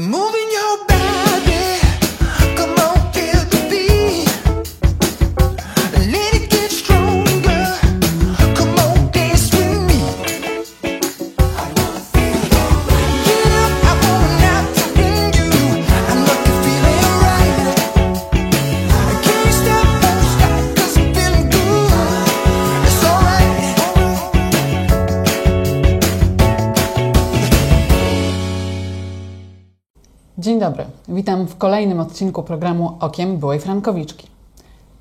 Moving Dzień dobry, witam w kolejnym odcinku programu Okiem Byłej Frankowiczki.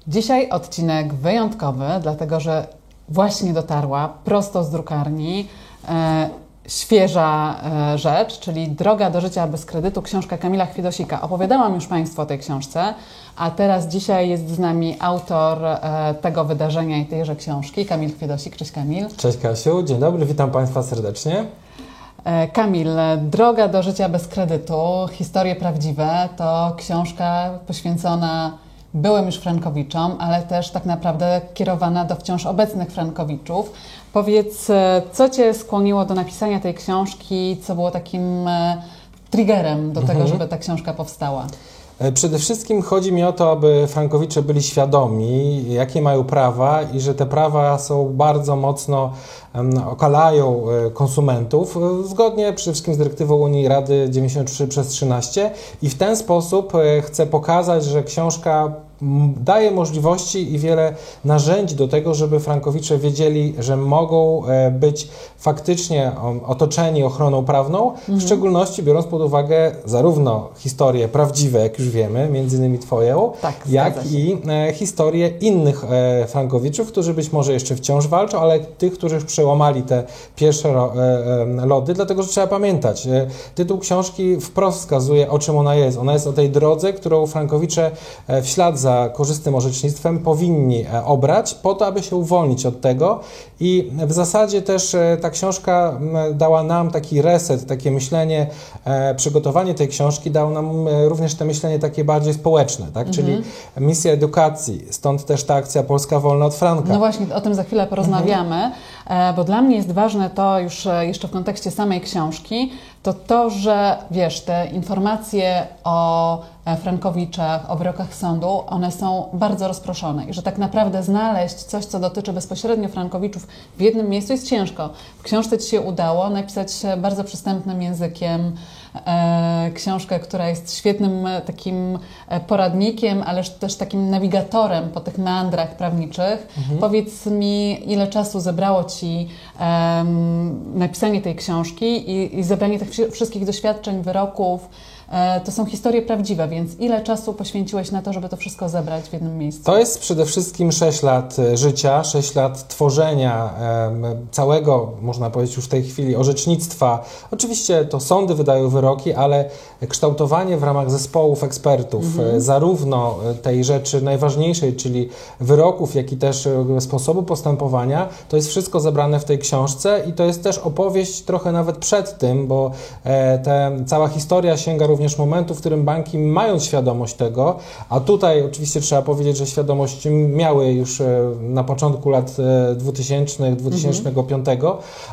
Dzisiaj odcinek wyjątkowy, dlatego że właśnie dotarła prosto z drukarni e, świeża e, rzecz, czyli Droga do życia bez kredytu, książka Kamila Chwiedosika. Opowiadałam już Państwu o tej książce, a teraz dzisiaj jest z nami autor e, tego wydarzenia i tejże książki, Kamil Chwiedosik. Cześć Kamil. Cześć Kasiu, dzień dobry, witam Państwa serdecznie. E, Kamil, Droga do życia bez kredytu, historie prawdziwe to książka poświęcona byłym już Frankowiczom, ale też tak naprawdę kierowana do wciąż obecnych Frankowiczów. Powiedz, e, co Cię skłoniło do napisania tej książki, co było takim e, triggerem do tego, żeby ta książka powstała? E, Przede wszystkim chodzi mi o to, aby Frankowicze byli świadomi, jakie mają prawa i że te prawa są bardzo mocno okalają e, konsumentów, e, zgodnie przede wszystkim z dyrektywą Unii Rady 93 przez 13 i w ten sposób chcę pokazać, że książka daje możliwości i wiele narzędzi do tego, żeby Frankowicze wiedzieli, że mogą e, być faktycznie otoczeni ochroną prawną, w szczególności biorąc pod uwagę zarówno historie prawdziwe, jak już wiemy, między innymi Twoją, Tak, jak i e, historie innych e, Frankowiczów, którzy być może jeszcze wciąż walczą, ale tych, którzy już przełamali te pierwsze lody, dlatego że trzeba pamiętać, tytuł książki wprost wskazuje, o czym ona jest. Ona jest o tej drodze, którą Frankowicze w ślad za korzystnym orzecznictwem powinni e, obrać, po to, aby się uwolnić od tego i w zasadzie też e, ta książka dała nam taki reset, takie myślenie, e, przygotowanie tej książki dało nam również to myślenie takie bardziej społeczne, tak? czyli misja edukacji, stąd też ta akcja Polska Wolna od Franka. No właśnie, o tym za chwilę porozmawiamy, e, bo dla mnie jest ważne to już jeszcze w kontekście samej książki, to to, że wiesz, te informacje o Frankowiczach, o wyrokach sądu, one są bardzo rozproszone i że tak naprawdę znaleźć coś, co dotyczy bezpośrednio Frankowiczów w jednym miejscu jest ciężko. W książce Ci się udało napisać e, bardzo przystępnym językiem e, książkę, która jest świetnym e, takim e, poradnikiem, ale też takim nawigatorem po tych meandrach prawniczych. Powiedz mi, ile czasu zebrało Ci em, napisanie tej książki i, i zebranie tych wszy- wszystkich doświadczeń, wyroków. E, to są historie prawdziwe, więc ile czasu poświęciłeś na to, żeby to wszystko zebrać w jednym miejscu? To jest przede wszystkim 6 lat e, życia, 6 lat tworzenia całego, można powiedzieć już w tej chwili, orzecznictwa. Oczywiście to sądy wydają wyroki, ale kształtowanie w ramach zespołów ekspertów e, zarówno e, tej rzeczy najważniejszej, czyli wyroków, jak i też sposobu postępowania, to jest wszystko zebrane w tej książce i to jest też opowieść trochę nawet przed tym, bo te, cała historia sięga również momentu, w którym banki mają świadomość tego, a tutaj oczywiście trzeba powiedzieć, że świadomość miały już e, na początku lat e, 2000, 2005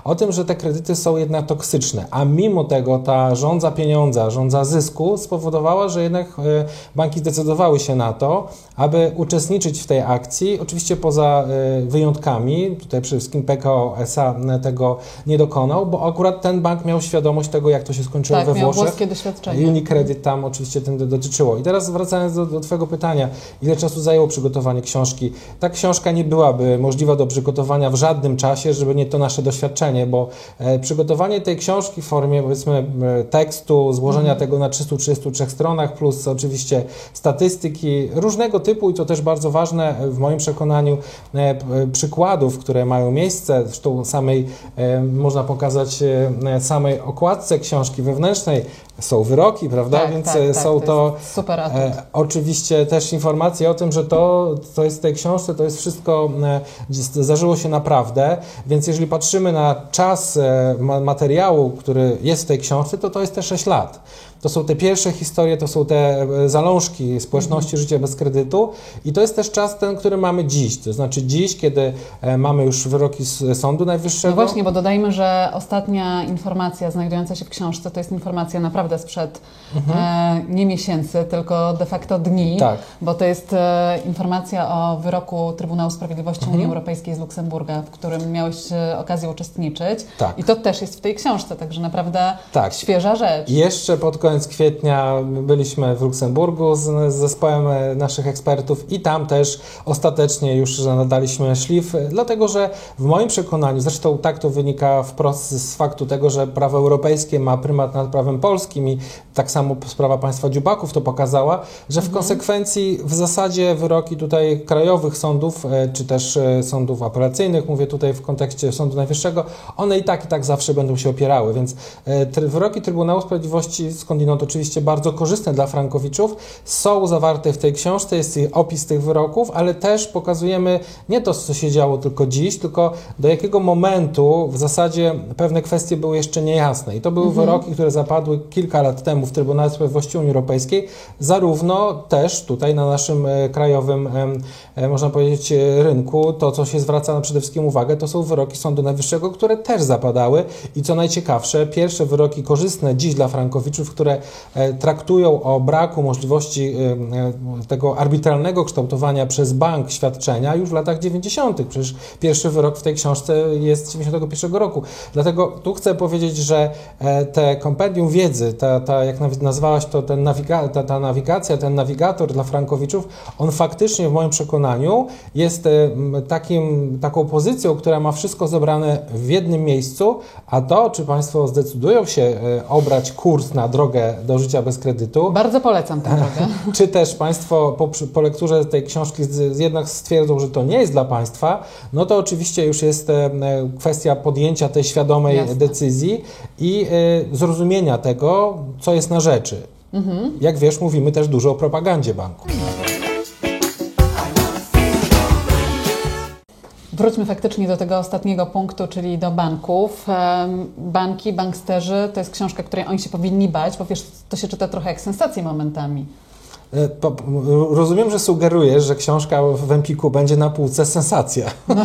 o tym, że te kredyty są jednak toksyczne, a mimo tego ta rządza pieniądza, rządza zysku spowodowała, że jednak e, banki zdecydowały się na to, aby uczestniczyć w tej akcji, oczywiście poza e, wyjątkami, tutaj przede wszystkim PKO SA tego nie dokonał, bo akurat ten bank miał świadomość tego, jak to się skończyło tak, we miał Włoszech. włoskie doświadczenie. Unicredit tam oczywiście do- dotyczyło. I teraz wracając do, do Twojego pytania, ile czasu zajęło przygotowanie książki? Ta książka nie byłaby możliwa do przygotowania w żadnym czasie, żeby nie to nasze doświadczenie, bo e, przygotowanie tej książki w formie powiedzmy e, tekstu, złożenia tego na 333 stronach, plus oczywiście statystyki różnego typu i to też bardzo ważne e, w moim przekonaniu przykładów, które mają miejsce, zresztą samej, można pokazać samej okładce książki wewnętrznej, są wyroki, prawda? Tak, Więc tak, e, tak, są to to, jest super atut. e, oczywiście też informacje o tym, że to, co jest w tej książce, to jest wszystko, e, zdarzyło się naprawdę, więc jeżeli patrzymy na czas e, ma, materiału, który jest w tej książce, to to jest te 6 lat. to są te pierwsze historie, to są te zalążki społeczności życia bez kredytu i to jest też czas ten, który mamy dziś, to znaczy dziś, kiedy mamy już wyroki z Sądu Najwyższego. No właśnie, bo dodajmy, że ostatnia informacja znajdująca się w książce to jest informacja naprawdę sprzed e, nie miesięcy, tylko de facto dni, Mhm. Tak. bo to jest e, informacja o wyroku Trybunału Sprawiedliwości Mhm. Unii Europejskiej z Luksemburga, w którym miałeś e, okazję uczestniczyć. Tak. I to też jest w tej książce, także naprawdę Tak. świeża rzecz. Jeszcze pod koniec kwietnia byliśmy w Luksemburgu z, z zespołem naszych ekspertów i tam też ostatecznie już nadaliśmy szlif, dlatego że w moim przekonaniu, zresztą tak to wynika wprost z faktu tego, że prawo europejskie ma prymat nad prawem polskim i tak samo sprawa państwa dziubaków to pokazała, że w konsekwencji w zasadzie wyroki tutaj krajowych sądów, e, czy też e, sądów apelacyjnych, mówię tutaj w kontekście Sądu Najwyższego, one i tak i tak zawsze będą się opierały, więc e, wyroki Trybunału Sprawiedliwości skądinąd oczywiście bardzo korzystne dla frankowiczów są zawarte w tej książce, jest ich opis tych wyroków, ale też pokazujemy nie to, co się działo tylko dziś, tylko do jakiego momentu w zasadzie pewne kwestie były jeszcze niejasne. I to były wyroki, które zapadły kilka lat temu w Trybunale Sprawiedliwości Unii Europejskiej, zarówno też tutaj na naszym e, krajowym, e, można powiedzieć, e, rynku. To, co się zwraca na przede wszystkim uwagę, to są wyroki Sądu Najwyższego, które też zapadały i co najciekawsze, pierwsze wyroki korzystne dziś dla frankowiczów, które traktują o braku możliwości tego arbitralnego kształtowania przez bank świadczenia już w latach 90. Przecież pierwszy wyrok w tej książce jest z 91 roku. Dlatego tu chcę powiedzieć, że te kompendium wiedzy, ta, ta jak nazwałaś to, ten nawiga, ta, ta nawigacja, ten nawigator dla frankowiczów, on faktycznie w moim przekonaniu jest e, takim, taką pozycją, która ma wszystko zebrane w jednym miejscu, a to, czy Państwo zdecydują się e, obrać kurs na drogę do życia bez kredytu, Bardzo polecam tę drogę. czy też Państwo po, po lekturze tej książki z, jednak stwierdzą, że to nie jest dla Państwa, no to oczywiście już jest e, kwestia podjęcia tej świadomej Jasne. decyzji i zrozumienia tego, co jest na rzeczy. Jak wiesz, mówimy też dużo o propagandzie banku. Wróćmy faktycznie do tego ostatniego punktu, czyli do banków. Banki, banksterzy to jest książka, której oni się powinni bać, bo wiesz, to się czyta trochę jak sensację momentami. E, Rozumiem, że sugerujesz, że książka w Empiku będzie na półce sensacja.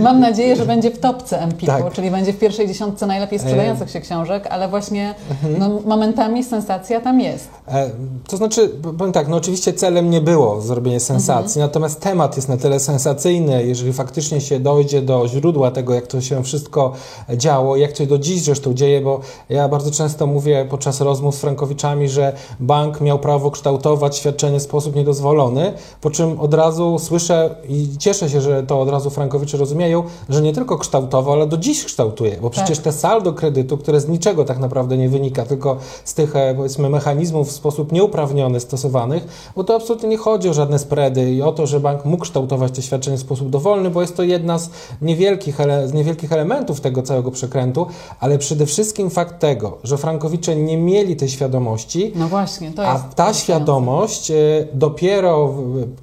Mam nadzieję, że będzie w topce Empiku, Tak. czyli będzie w pierwszej dziesiątce najlepiej sprzedających się książek, ale właśnie no, momentami sensacja tam jest. E, To znaczy, powiem tak, no oczywiście celem nie było zrobienie sensacji, natomiast temat jest na tyle sensacyjny, jeżeli faktycznie się dojdzie do źródła tego, jak to się wszystko działo, jak to się do dziś zresztą dzieje, bo ja bardzo często mówię podczas rozmów z frankowiczami, że bank miał prawo kształtować świadczenie w sposób niedozwolony, po czym od razu słyszę i cieszę się, że to od razu frankowicze rozumieją, że nie tylko kształtował, ale do dziś kształtuje, bo przecież te saldo kredytu, które z niczego tak naprawdę nie wynika, tylko z tych e, powiedzmy mechanizmów w sposób nieuprawniony stosowanych, bo to absolutnie nie chodzi o żadne spready i o to, że bank mógł kształtować te świadczenia w sposób dowolny, bo jest to jedna z niewielkich, ele- z niewielkich elementów tego całego przekrętu, ale przede wszystkim fakt tego, że frankowicze nie mieli tej świadomości, No właśnie, to a jest. ta świadomość e, dopiero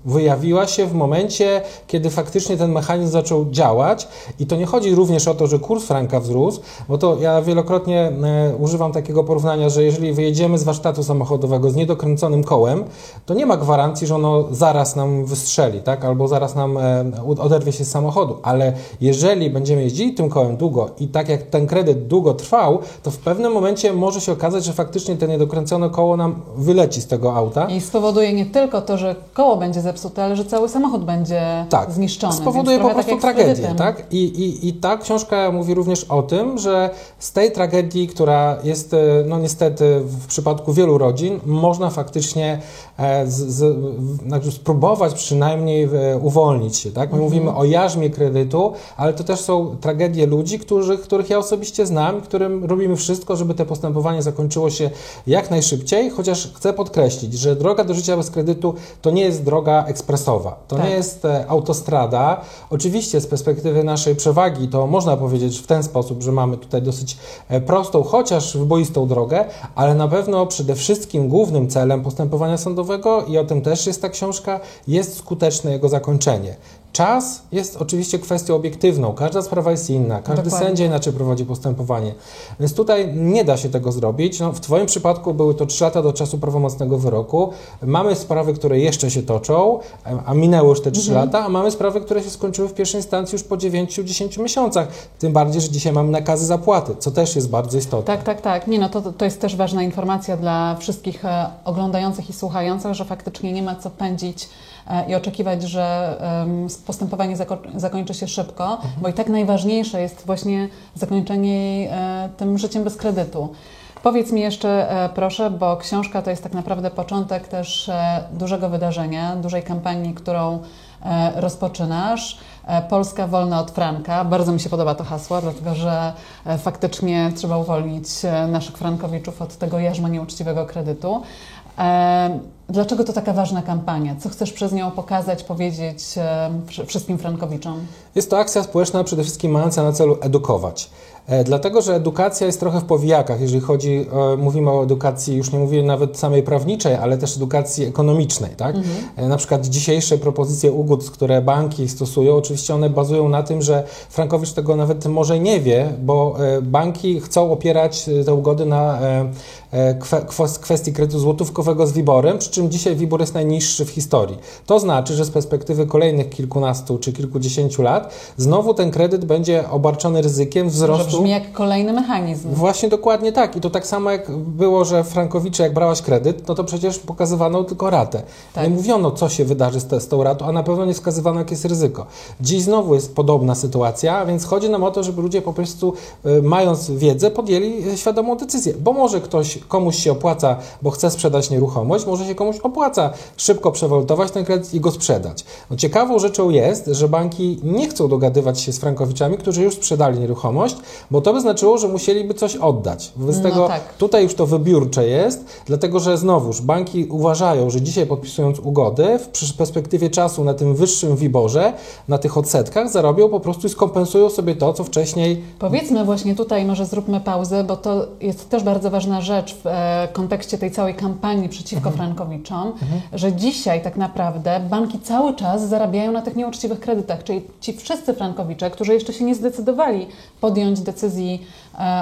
wyjawiła się w momencie, kiedy faktycznie ten mechanizm zaczął działać. I to nie chodzi również o to, że kurs franka wzrósł, bo to ja wielokrotnie e, używam takiego porównania, że jeżeli wyjedziemy z warsztatu samochodowego z niedokręconym kołem, to nie ma gwarancji, że ono zaraz nam wystrzeli, tak? albo zaraz nam e, oderwie się z samochodu. Ale jeżeli będziemy jeździli tym kołem długo i tak jak ten kredyt długo trwał, to w pewnym momencie może się okazać, że faktycznie to niedokręcone koło nam wyleci z tego auta. I spowoduje nie tylko to, że koło będzie zepsute, ale że cały samochód będzie Tak, zniszczony. spowoduje po prostu tak z tragedię, tak? I, i, I ta książka mówi również o tym, że z tej tragedii, która jest, e, no niestety w przypadku wielu rodzin, można faktycznie e, z, z, znaczy spróbować przynajmniej e, uwolnić się, tak? My Mhm. mówimy o jarzmie kredytu, ale to też są tragedie ludzi, którzy, których ja osobiście znam którym robimy wszystko, żeby to postępowanie zakończyło się jak najszybciej, chociaż chcę podkreślić, że droga do życia bez kredytu to nie jest droga ekspresowa, to Tak. nie jest autostrada. Oczywiście z perspektywy naszej przewagi to można powiedzieć w ten sposób, że mamy tutaj dosyć e, prostą, chociaż wyboistą drogę, ale na pewno przede wszystkim głównym celem postępowania sądowego i o tym też jest ta książka, jest skuteczne jego zakończenie. Czas jest oczywiście kwestią obiektywną. Każda sprawa jest inna. Każdy Dokładnie. sędzia inaczej prowadzi postępowanie. Więc tutaj nie da się tego zrobić. No, w Twoim przypadku były to 3 lata do czasu prawomocnego wyroku. Mamy sprawy, które jeszcze się toczą, a minęły już te 3 Mhm. lata, a mamy sprawy, które się skończyły w pierwszej instancji już po 9-10 miesiącach. Tym bardziej, że dzisiaj mamy nakazy zapłaty, co też jest bardzo istotne. Tak, tak, tak. Nie, no to, to jest też ważna informacja dla wszystkich e, oglądających i słuchających, że faktycznie nie ma co pędzić e, i oczekiwać, że em, postępowanie zako- zakończy się szybko, bo i tak najważniejsze jest właśnie zakończenie jej tym życiem bez kredytu. Powiedz mi jeszcze, e, proszę, bo książka to jest tak naprawdę początek też e, dużego wydarzenia, dużej kampanii, którą e, rozpoczynasz. Polska wolna od franka. Bardzo mi się podoba to hasło, dlatego że faktycznie trzeba uwolnić naszych frankowiczów od tego jarzma nieuczciwego kredytu. Dlaczego to taka ważna kampania? Co chcesz przez nią pokazać, powiedzieć wszy- wszystkim frankowiczom? Jest to akcja społeczna przede wszystkim mająca na celu edukować. E, Dlatego, że edukacja jest trochę w powijakach, jeżeli chodzi, e, mówimy o edukacji, już nie mówię nawet samej prawniczej, ale też edukacji ekonomicznej. Tak? E, Na przykład dzisiejsze propozycje ugód, które banki stosują, oczywiście one bazują na tym, że Frankowicz tego nawet może nie wie, bo banki chcą opierać te ugody na e, kwestii kredytu złotówkowego z WIBORem, przy czym dzisiaj WIBOR jest najniższy w historii. To znaczy, że z perspektywy kolejnych kilkunastu czy kilkudziesięciu lat znowu ten kredyt będzie obarczony ryzykiem wzrostu. brzmi jak kolejny mechanizm. Właśnie dokładnie tak. I to tak samo jak było, że Frankowicze, jak brałaś kredyt, no to przecież pokazywano tylko ratę. Tak. Nie mówiono, co się wydarzy z, te, z tą ratą, a na pewno nie wskazywano, jakie jest ryzyko. Dziś znowu jest podobna sytuacja, więc chodzi nam o to, żeby ludzie po prostu, y, mając wiedzę, podjęli y, świadomą decyzję. Bo może ktoś, komuś się opłaca, bo chce sprzedać nieruchomość, może się komuś opłaca szybko przewolutować ten kredyt i go sprzedać. No, ciekawą rzeczą jest, że banki nie chcą dogadywać się z frankowiczami, którzy już sprzedali nieruchomość, bo to by znaczyło, że musieliby coś oddać. Wobec No tego tak. tutaj już to wybiórcze jest, dlatego że znowuż banki uważają, że dzisiaj podpisując ugody w perspektywie czasu na tym wyższym wiborze, na tych odsetkach zarobią po prostu i skompensują sobie to, co wcześniej Powiedzmy właśnie tutaj, może zróbmy pauzę, bo to jest też bardzo ważna rzecz w e, kontekście tej całej kampanii przeciwko frankowiczom, że dzisiaj tak naprawdę banki cały czas zarabiają na tych nieuczciwych kredytach, czyli ci wszyscy frankowicze, którzy jeszcze się nie zdecydowali podjąć decyzji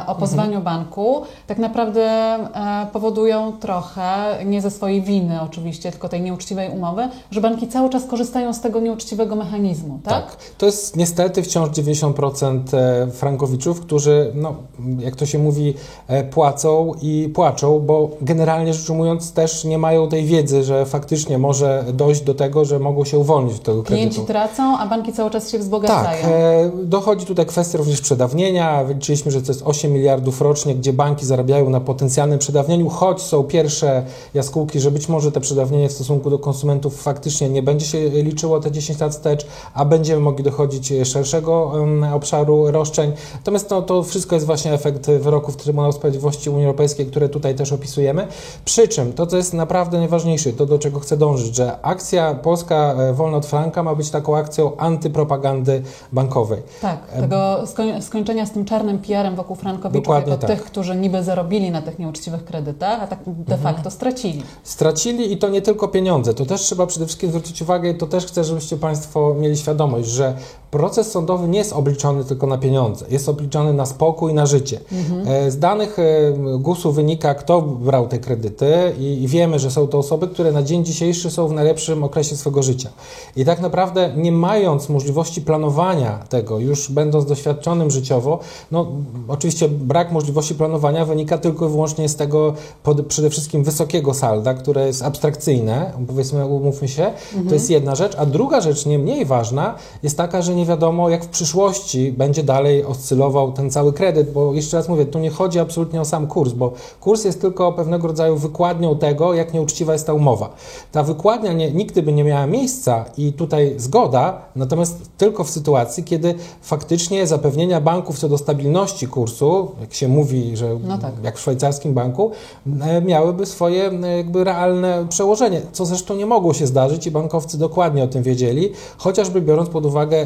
o pozwaniu banku, tak naprawdę e, powodują trochę, nie ze swojej winy oczywiście, tylko tej nieuczciwej umowy, że banki cały czas korzystają z tego nieuczciwego mechanizmu, tak? Tak. To jest niestety wciąż 90% e, frankowiczów, którzy, no, jak to się mówi, e, płacą i płaczą, bo generalnie rzecz ujmując też nie mają tej wiedzy, że faktycznie może dojść do tego, że mogą się uwolnić od tego kredytu. Klienci tracą, a banki cały czas się Tak, wzbogacają. e, dochodzi tutaj kwestia również przedawnienia. Wyliczyliśmy, że to jest 8 miliardów rocznie, gdzie banki zarabiają na potencjalnym przedawnieniu, choć są pierwsze jaskółki, że być może te przedawnienie w stosunku do konsumentów faktycznie nie będzie się liczyło te 10 lat wstecz, a będziemy mogli dochodzić szerszego obszaru roszczeń. Natomiast no, to wszystko jest właśnie efekt wyroków Trybunału Sprawiedliwości Unii Europejskiej, które tutaj też opisujemy. Przy czym to, co jest naprawdę najważniejsze, to do czego chcę dążyć, że akcja Polska e, Wolna od Franka ma być taką akcją antypropagandy bankowej. Tak, tego skoń, skończenia z tym czarnym PR-em wokół frankowiczów Dokładnie jako tak. tych, którzy niby zarobili na tych nieuczciwych kredytach, a tak de Mhm. facto stracili. Stracili i to nie tylko pieniądze. To też trzeba przede wszystkim zwrócić uwagę i to też chcę, żebyście Państwo mieli świadomość, że proces sądowy nie jest obliczony tylko na pieniądze, jest obliczony na spokój i na życie. E, Z danych e, GUS-u wynika, kto brał te kredyty i, i wiemy, że są to osoby, które na dzień dzisiejszy są w najlepszym okresie swojego życia. I tak naprawdę nie mając możliwości planowania tego, już będąc doświadczonym życiowo, no oczywiście brak możliwości planowania wynika tylko i wyłącznie z tego pod, przede wszystkim wysokiego salda, które jest abstrakcyjne, powiedzmy, umówmy się, to jest jedna rzecz, a druga rzecz, nie mniej ważna, jest taka, że nie wiadomo, jak w przyszłości będzie dalej oscylował ten cały kredyt, bo jeszcze raz mówię, tu nie chodzi absolutnie o sam kurs, bo kurs jest tylko pewnego rodzaju wykładnią tego, jak nieuczciwa jest ta umowa. Ta wykładnia nie, nigdy by nie miała miejsca i tutaj zgoda, natomiast tylko w sytuacji, kiedy faktycznie zapewnienia banków co do stabilności kursu kursu, jak się mówi, że No tak. jak w szwajcarskim banku, e, miałyby swoje jakby realne przełożenie, co zresztą nie mogło się zdarzyć i bankowcy dokładnie o tym wiedzieli, chociażby biorąc pod uwagę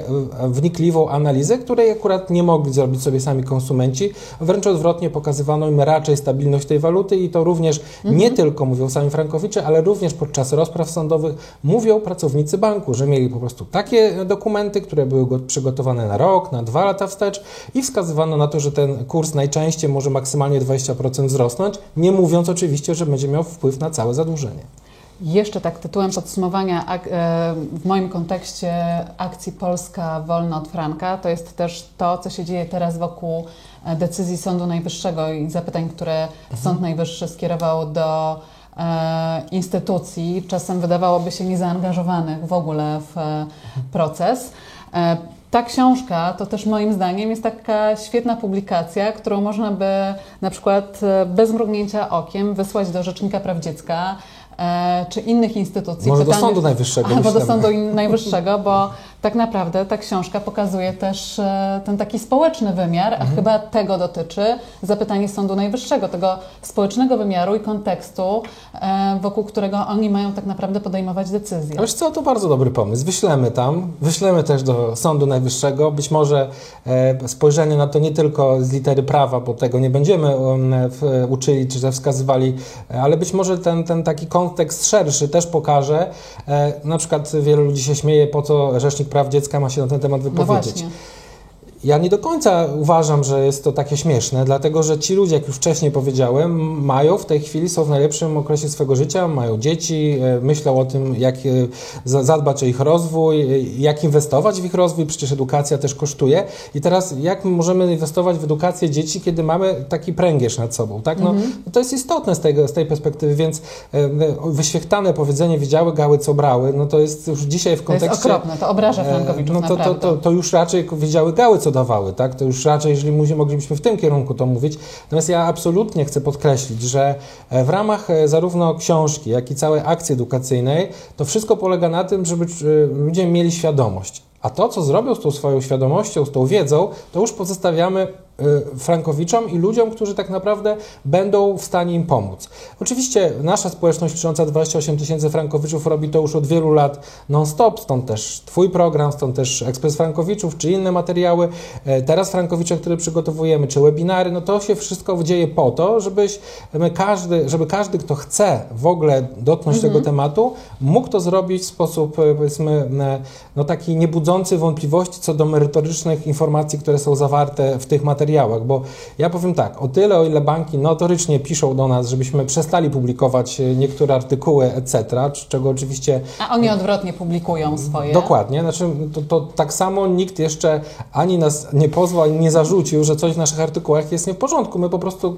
wnikliwą analizę, której akurat nie mogli zrobić sobie sami konsumenci, wręcz odwrotnie pokazywano im raczej stabilność tej waluty i to również nie tylko mówią sami frankowicze, ale również podczas rozpraw sądowych mówią pracownicy banku, że mieli po prostu takie dokumenty, które były go- przygotowane na rok, na dwa lata wstecz i wskazywano na to, że ten kurs najczęściej może maksymalnie 20% wzrosnąć, nie mówiąc oczywiście, że będzie miał wpływ na całe zadłużenie. Jeszcze tak tytułem podsumowania e, w moim kontekście akcji Polska wolna od franka, to jest też to, co się dzieje teraz wokół e, decyzji Sądu Najwyższego i zapytań, które Sąd Najwyższy skierował do e, instytucji, czasem wydawałoby się niezaangażowanych w ogóle w e, proces. Ta książka to też moim zdaniem jest taka świetna publikacja, którą można by na przykład e, bez mrugnięcia okiem wysłać do Rzecznika Praw Dziecka e, czy innych instytucji. Może do Pytanie- Sądu Najwyższego, Albo do. Sądu Najwyższego, bo tak naprawdę ta książka pokazuje też e, ten taki społeczny wymiar, Mhm. a chyba tego dotyczy zapytanie Sądu Najwyższego, tego społecznego wymiaru i kontekstu, e, wokół którego oni mają tak naprawdę podejmować decyzje. A Wiesz co, to bardzo dobry pomysł. Wyślemy tam, wyślemy też do Sądu Najwyższego. Być może e, spojrzenie na to nie tylko z litery prawa, bo tego nie będziemy um, uczyli czy wskazywali, ale być może ten, ten taki kontekst szerszy też pokaże. Na przykład wielu ludzi się śmieje, po co Rzecznik Praw Dziecka ma się na ten temat No wypowiedzieć. właśnie. Ja nie do końca uważam, że jest to takie śmieszne, dlatego że ci ludzie, jak już wcześniej powiedziałem, mają w tej chwili, są w najlepszym okresie swojego życia, mają dzieci, e, myślą o tym, jak e, za- zadbać o ich rozwój, e, jak inwestować w ich rozwój, przecież edukacja też kosztuje. I teraz jak my możemy inwestować w edukację dzieci, kiedy mamy taki pręgierz nad sobą, tak? No, To jest istotne z, tego, z tej perspektywy, więc wyświechtane powiedzenie wiedziały gały, co brały, no to jest już dzisiaj w To jest kontekście... okropne, to obraża Frankowiczów No to, to, to, to już raczej wiedziały gały, co dawały, tak? To już raczej, jeżeli moglibyśmy w tym kierunku to mówić. Natomiast ja absolutnie chcę podkreślić, że e, w ramach e, zarówno książki, jak i całej akcji edukacyjnej, to wszystko polega na tym, żeby e, ludzie mieli świadomość. A to, co zrobią z tą swoją świadomością, z tą wiedzą, to już pozostawiamy Frankowiczom i ludziom, którzy tak naprawdę będą w stanie im pomóc. Oczywiście nasza społeczność licząca 28 tysięcy Frankowiczów robi to już od wielu lat non-stop, stąd też Twój program, stąd też Ekspres Frankowiczów, czy inne materiały. E, Teraz Frankowicze, które przygotowujemy, czy webinary, no to się wszystko dzieje po to, żebyś każdy, żeby każdy, kto chce w ogóle dotknąć tego tematu, mógł to zrobić w sposób, e, powiedzmy, e, no taki niebudzący wątpliwości co do merytorycznych informacji, które są zawarte w tych materiałach, bo ja powiem tak, o tyle, o ile banki notorycznie piszą do nas, żebyśmy przestali publikować e, niektóre artykuły, etc., czego oczywiście A oni odwrotnie publikują swoje. Dokładnie, znaczy to, to tak samo nikt jeszcze ani nas nie pozwał, ani nie zarzucił, że coś w naszych artykułach jest nie w porządku. My po prostu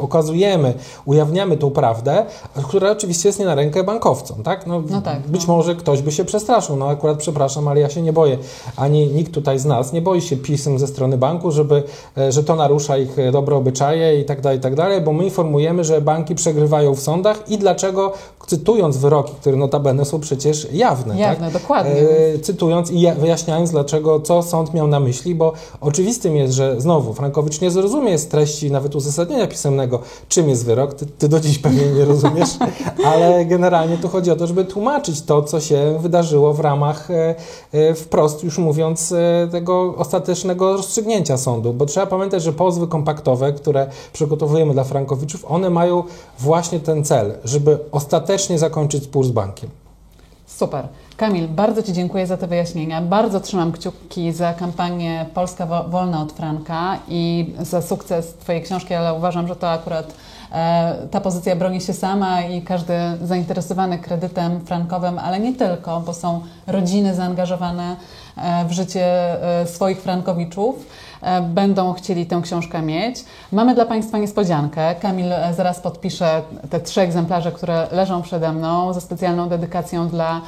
okazujemy, ujawniamy tą prawdę, która oczywiście jest nie na rękę bankowcom, tak? No, No tak, Być no. może ktoś by się przestraszył, no akurat przepraszam, ale ja się nie boję, ani nikt tutaj z nas nie boi się pism ze strony banku, żeby, że to narusza ich e, dobre obyczaje i tak dalej, i tak dalej, bo my informujemy, że banki przegrywają w sądach i dlaczego, cytując wyroki, które notabene są przecież jawne, Jawne, tak? dokładnie. E, cytując i ja- wyjaśniając, dlaczego, co sąd miał na myśli, bo oczywistym jest, że znowu Frankowicz nie zrozumie z treści nawet uzasadnienia pisemnego, czym jest wyrok, ty, ty do dziś pewnie nie rozumiesz, ale generalnie tu chodzi o to, żeby tłumaczyć to, co się wydarzyło w ramach e, e, wprost, już mówiąc, e, tego ostatecznego rozstrzygnięcia sądu, bo trzeba pamiętać, że pozwy kompaktowe, które przygotowujemy dla Frankowiczów, one mają właśnie ten cel, żeby ostatecznie zakończyć spór z bankiem. Super. Kamil, bardzo Ci dziękuję za te wyjaśnienia. Bardzo trzymam kciuki za kampanię Polska wo- wolna od Franka i za sukces Twojej książki, ale uważam, że to akurat e, ta pozycja broni się sama i każdy zainteresowany kredytem frankowym, ale nie tylko, bo są rodziny zaangażowane e, w życie e, swoich frankowiczów będą chcieli tę książkę mieć. Mamy dla Państwa niespodziankę. Kamil e, zaraz podpisze te trzy egzemplarze, które leżą przede mną ze specjalną dedykacją dla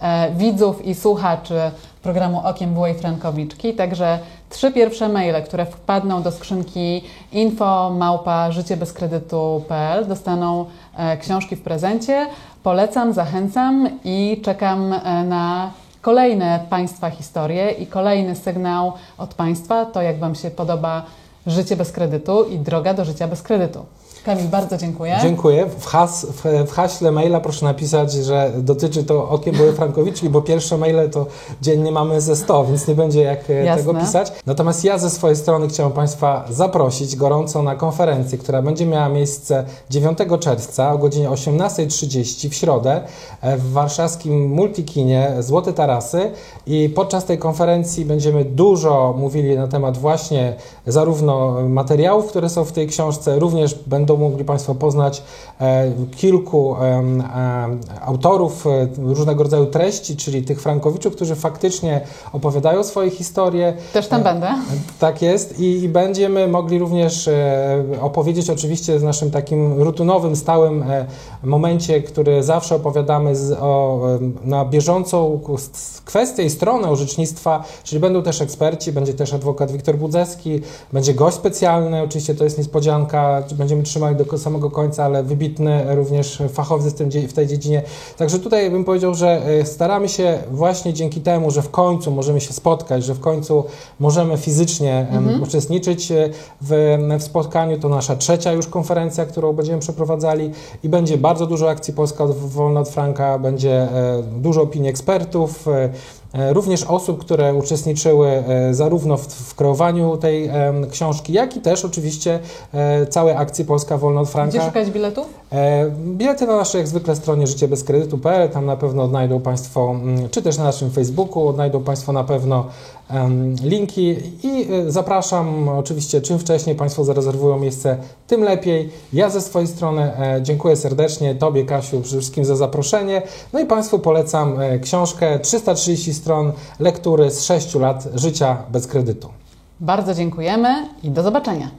e, widzów i słuchaczy programu Okiem Byłej Frankowiczki. Także trzy pierwsze maile, które wpadną do skrzynki info małpa życiebezkredytu.pl dostaną e, książki w prezencie. Polecam, zachęcam i czekam e, na kolejne Państwa historie i kolejny sygnał od Państwa, to jak Wam się podoba Życie bez kredytu i droga do życia bez kredytu. Kamil, bardzo dziękuję. Dziękuję. W, has, w, w haśle maila proszę napisać, że dotyczy to Okiem Były Frankowicz, bo pierwsze maile to dziennie mamy ze 100, więc nie będzie jak e, Jasne. tego pisać. Natomiast ja ze swojej strony chciałem Państwa zaprosić gorąco na konferencję, która będzie miała miejsce 9 czerwca o godzinie 18.30 w środę e, w warszawskim Multikinie Złote Tarasy i podczas tej konferencji będziemy dużo mówili na temat właśnie zarówno materiałów, które są w tej książce, również będą mogli Państwo poznać e, kilku em, autorów e, różnego rodzaju treści, czyli tych Frankowiczów, którzy faktycznie opowiadają swoje historie. Też tam będę. Tak jest I, i będziemy mogli również e, opowiedzieć oczywiście w naszym takim rutynowym, stałym e, momencie, który zawsze opowiadamy z, o, em, na bieżącą kwestię i stronę orzecznictwa, czyli będą też eksperci, będzie też adwokat Wiktor Budzewski, będzie gość specjalny, oczywiście to jest niespodzianka, będziemy trzymali do samego końca, ale wybitny również fachowiec w, tym, w tej dziedzinie. Także tutaj bym powiedział, że e, staramy się właśnie dzięki temu, że w końcu możemy się spotkać, że w końcu możemy fizycznie em, uczestniczyć e, w, w spotkaniu. To nasza trzecia już konferencja, którą będziemy przeprowadzali i będzie bardzo dużo akcji Polska wolna od Franka, będzie e, dużo opinii ekspertów, również osób, które uczestniczyły e, zarówno w, w kreowaniu tej książki, jak i też oczywiście e, całej akcji Polska wolna od Franka. Gdzie szukać biletów? E, Bilety na naszej jak zwykle stronie życiebezkredytu.pl, tam na pewno odnajdą Państwo, mm, czy też na naszym Facebooku, odnajdą Państwo na pewno linki i e, zapraszam oczywiście, czym wcześniej Państwo zarezerwują miejsce, tym lepiej. Ja ze swojej strony e, dziękuję serdecznie Tobie, Kasiu, przede wszystkim za zaproszenie. No i Państwu polecam książkę 330 stron lektury z 6 lat życia bez kredytu. Bardzo dziękujemy i do zobaczenia.